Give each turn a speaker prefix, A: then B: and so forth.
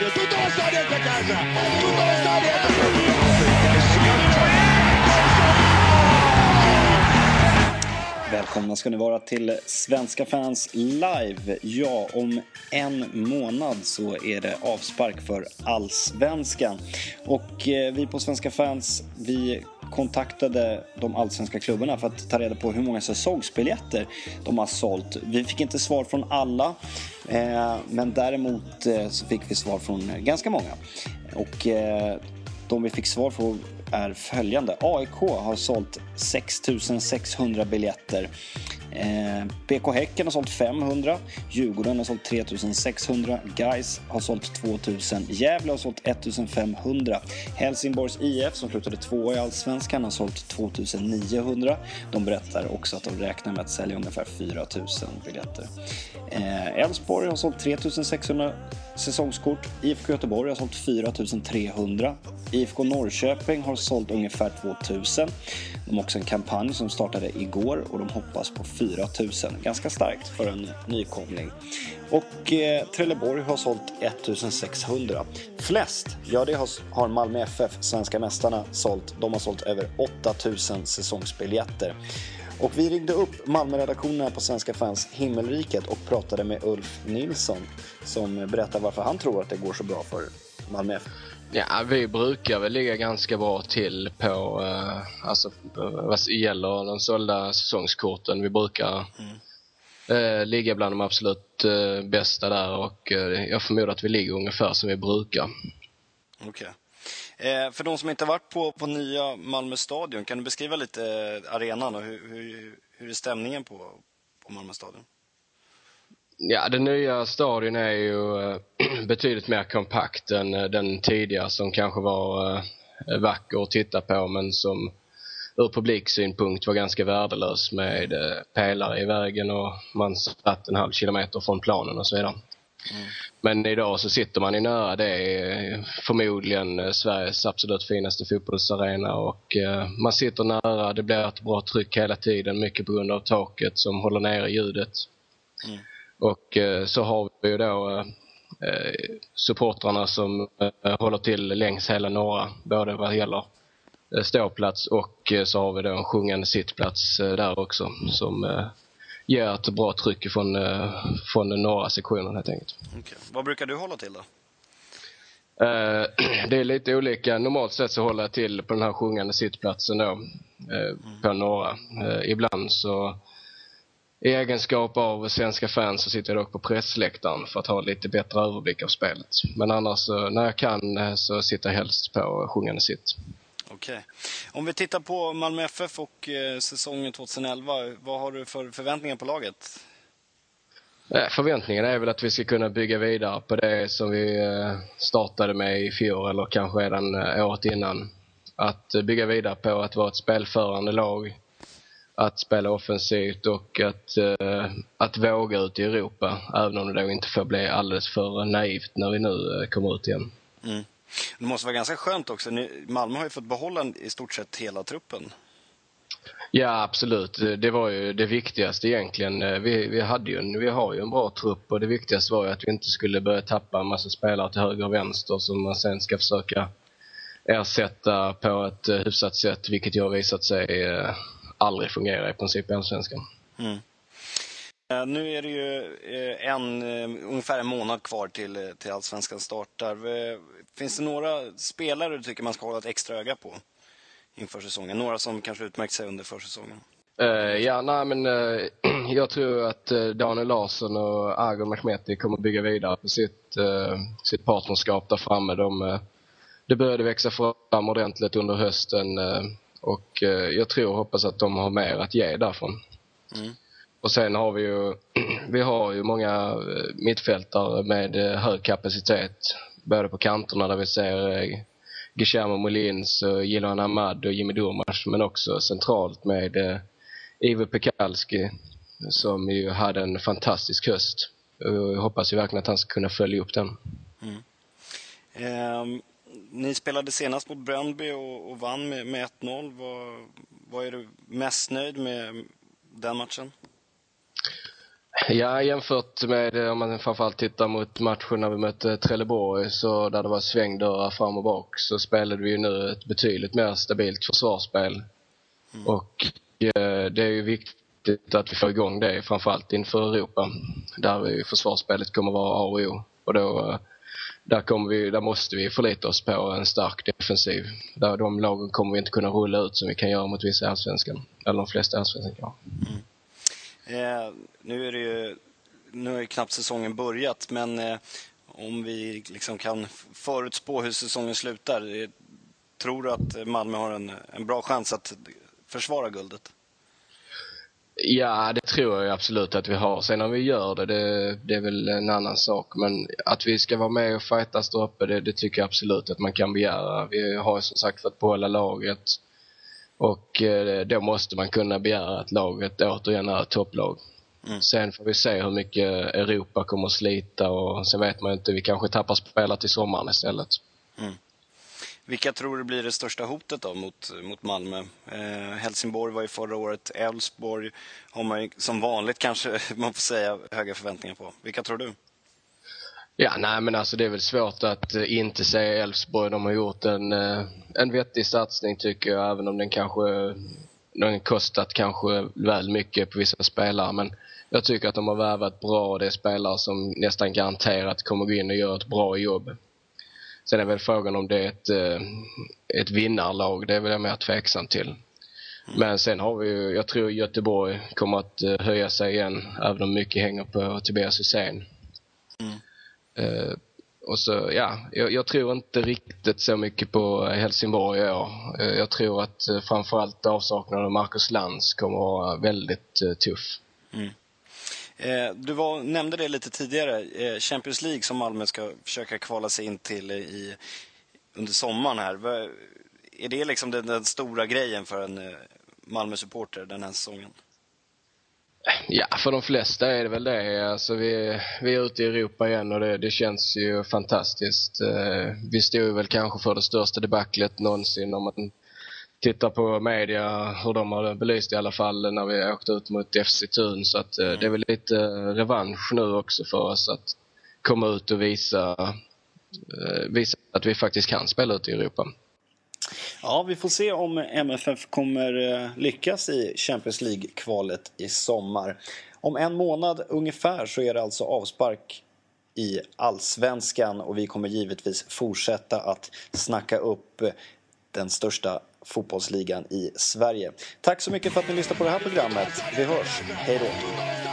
A: stadio, tutto lo stadio a casa! Tutto lo stadio a casa!
B: Välkomna ska ni vara till Svenska fans live. Ja, om en månad så är det avspark för Allsvenskan. Och eh, vi på Svenska fans, vi kontaktade de allsvenska klubbarna för att ta reda på hur många säsongsbiljetter de har sålt. Vi fick inte svar från alla, eh, men däremot eh, så fick vi svar från eh, ganska många. Och eh, de vi fick svar från är följande. AIK har sålt 6600 biljetter. Eh, BK Häcken har sålt 500. Djurgården har sålt 3600. Gais har sålt 2000. Gävle har sålt 1500. Helsingborgs IF som slutade tvåa i Allsvenskan har sålt 2900. De berättar också att de räknar med att sälja ungefär 4000 biljetter. Eh, Elfsborg har sålt 3600 säsongskort. IFK Göteborg har sålt 4300. IFK Norrköping har sålt ungefär 2000. De har också en kampanj som startade igår och de hoppas på 4000. Ganska starkt för en nykomling. Och eh, Trelleborg har sålt 1600. Flest, ja det har, har Malmö FF, svenska mästarna, sålt. De har sålt över 8000 säsongsbiljetter. Och vi ringde upp Malmöredaktionen på Svenska fans Himmelriket och pratade med Ulf Nilsson som berättar varför han tror att det går så bra för Malmö FF.
C: Ja, vi brukar väl ligga ganska bra till på, eh, alltså vad gäller de sålda säsongskorten. Vi brukar mm. eh, ligga bland de absolut eh, bästa där och eh, jag förmodar att vi ligger ungefär som vi brukar.
B: Okej. Okay. Eh, för de som inte varit på, på nya Malmö stadion, kan du beskriva lite eh, arenan och hur, hur, hur är stämningen på, på Malmö stadion?
C: Ja, den nya stadion är ju äh, betydligt mer kompakt än äh, den tidigare som kanske var äh, vacker att titta på men som ur publiksynpunkt var ganska värdelös med pelare i vägen och man satt en halv kilometer från planen och så vidare. Mm. Men idag så sitter man i nära. Det är förmodligen Sveriges absolut finaste fotbollsarena och man sitter nära. Det blir ett bra tryck hela tiden, mycket på grund av taket som håller nere ljudet. Mm. Och eh, så har vi ju då eh, supportrarna som eh, håller till längs hela norra, både vad gäller ståplats och så har vi då en sjungande sittplats där också som ger ett bra tryck från, från den norra sektionen helt enkelt.
B: Okay. Vad brukar du hålla till då?
C: Det är lite olika. Normalt sett så håller jag till på den här sjungande sittplatsen då, mm. på norra. Ibland så i egenskap av svenska fans så sitter jag dock på pressläktaren för att ha lite bättre överblick av spelet. Men annars när jag kan eh, så sitter jag helst på sjungande sitt.
B: Okej. Okay. Om vi tittar på Malmö FF och eh, säsongen 2011, vad har du för förväntningar på laget?
C: Eh, förväntningen är väl att vi ska kunna bygga vidare på det som vi startade med i fjol eller kanske redan året innan. Att bygga vidare på att vara ett spelförande lag att spela offensivt och att, uh, att våga ut i Europa. Även om det då inte får bli alldeles för naivt när vi nu uh, kommer ut igen.
B: Mm. Det måste vara ganska skönt också. Malmö har ju fått behålla i stort sett hela truppen.
C: Ja, absolut. Det var ju det viktigaste egentligen. Eh, vi, vi, hade ju en, vi har ju en bra trupp och det viktigaste var ju att vi inte skulle börja tappa en massa spelare till höger och vänster som man sen ska försöka ersätta på ett hyfsat sätt, vilket ju har visat sig aldrig fungerar i princip i Allsvenskan. Mm.
B: Uh, nu är det ju uh, en, uh, ungefär en månad kvar till, till Allsvenskan startar. finns det några spelare du tycker man ska hålla ett extra öga på inför säsongen? Några som kanske utmärkt sig under försäsongen?
C: ja, nej men jag tror att Daniel Larsson och Argon Mehmeti kommer bygga vidare på sitt, sitt partnerskap där framme. De, det började växa fram ordentligt under hösten och eh, jag tror och hoppas att de har mer att ge därifrån. Mm. Och sen har vi ju, vi har ju många eh, mittfältare med eh, hög kapacitet. Både på kanterna där vi ser Guillermo Molins, Jilan Ahmad och Jimmy Durmaz men också centralt med Ivo Pekalski som ju hade en fantastisk höst. Jag hoppas ju verkligen att han ska kunna följa upp den. Mm.
B: Um, ni spelade senast mot Bröndby och, och vann med, med 1-0. Vad, vad är du mest nöjd med den matchen?
C: Ja, jämfört med om man framförallt tittar mot matchen när vi mötte Trelleborg så där det var svängdörrar fram och bak så spelade vi ju nu ett betydligt mer stabilt försvarsspel. Mm. Och eh, det är ju viktigt att vi får igång det framförallt inför Europa där försvarsspelet kommer vara A och O. Och då, där, kommer vi, där måste vi förlita oss på en stark defensiv. Där de lagen kommer vi inte kunna rulla ut som vi kan göra mot vissa allsvenskan. Eller de flesta allsvenskan. Mm.
B: Eh, nu är det ju nu har ju knappt säsongen börjat, men eh, om vi liksom kan förutspå hur säsongen slutar, eh, tror du att Malmö har en, en bra chans att försvara guldet?
C: Ja, det tror jag absolut att vi har. Sen om vi gör det, det, det är väl en annan sak. Men att vi ska vara med och fightas där uppe, det, det tycker jag absolut att man kan begära. Vi har som sagt fått behålla laget. Och eh, då måste man kunna begära att laget återigen är ett topplag. Mm. Sen får vi se hur mycket Europa kommer att slita och sen vet man inte, vi kanske tappar spelare till sommaren istället. Mm.
B: Vilka tror du blir det största hotet då mot, mot Malmö? Eh, Helsingborg var ju förra året, Elfsborg har man ju, som vanligt kanske man får säga höga förväntningar på. Vilka tror du?
C: Ja, nej men alltså det är väl svårt att eh, inte säga Elfsborg. De har gjort en, eh, en vettig satsning tycker jag, även om den kanske den kostat kanske väl mycket på vissa spelare. Men jag tycker att de har värvat bra och det är spelare som nästan garanterat kommer gå in och göra ett bra jobb. Sen är väl frågan om det är ett, uh, ett vinnarlag, det är väl jag mer tveksam till. Men sen har vi ju, jag tror Göteborg kommer att höja sig igen, även om mycket hänger på Tobias Hysén. Mm. Uh, och så, ja, jag, jag, tror inte riktigt så mycket på Helsingborg i år. Uh, jag tror att uh, framförallt avsaknaden av Marcus Lantz kommer att vara väldigt tuff. Mm.
B: Eh, du var, nämnde det lite tidigare, eh, Champions League som Malmö ska försöka kvala sig in till i, under sommaren här. Är det liksom den, den stora grejen för en eh, Malmö-supporter den här säsongen?
C: Ja, för de flesta är det väl det. Alltså vi, vi är ute i Europa igen och det, det känns ju fantastiskt. Vi stod väl kanske för det största debaclet någonsin om man tittar på media, hur de har belyst i alla fall när vi åkte ut mot FC Thun. Så att mm. det är väl lite eh, revansch nu också för oss att komma ut och visa, eh, visa att vi faktiskt kan spela ute i Europa.
B: Ja, vi får se om MFF kommer lyckas i Champions League-kvalet i sommar. Om en månad ungefär så är det alltså avspark i allsvenskan och vi kommer givetvis fortsätta att snacka upp den största fotbollsligan i Sverige. Tack så mycket för att ni lyssnade på det här programmet. Vi hörs. Hej då!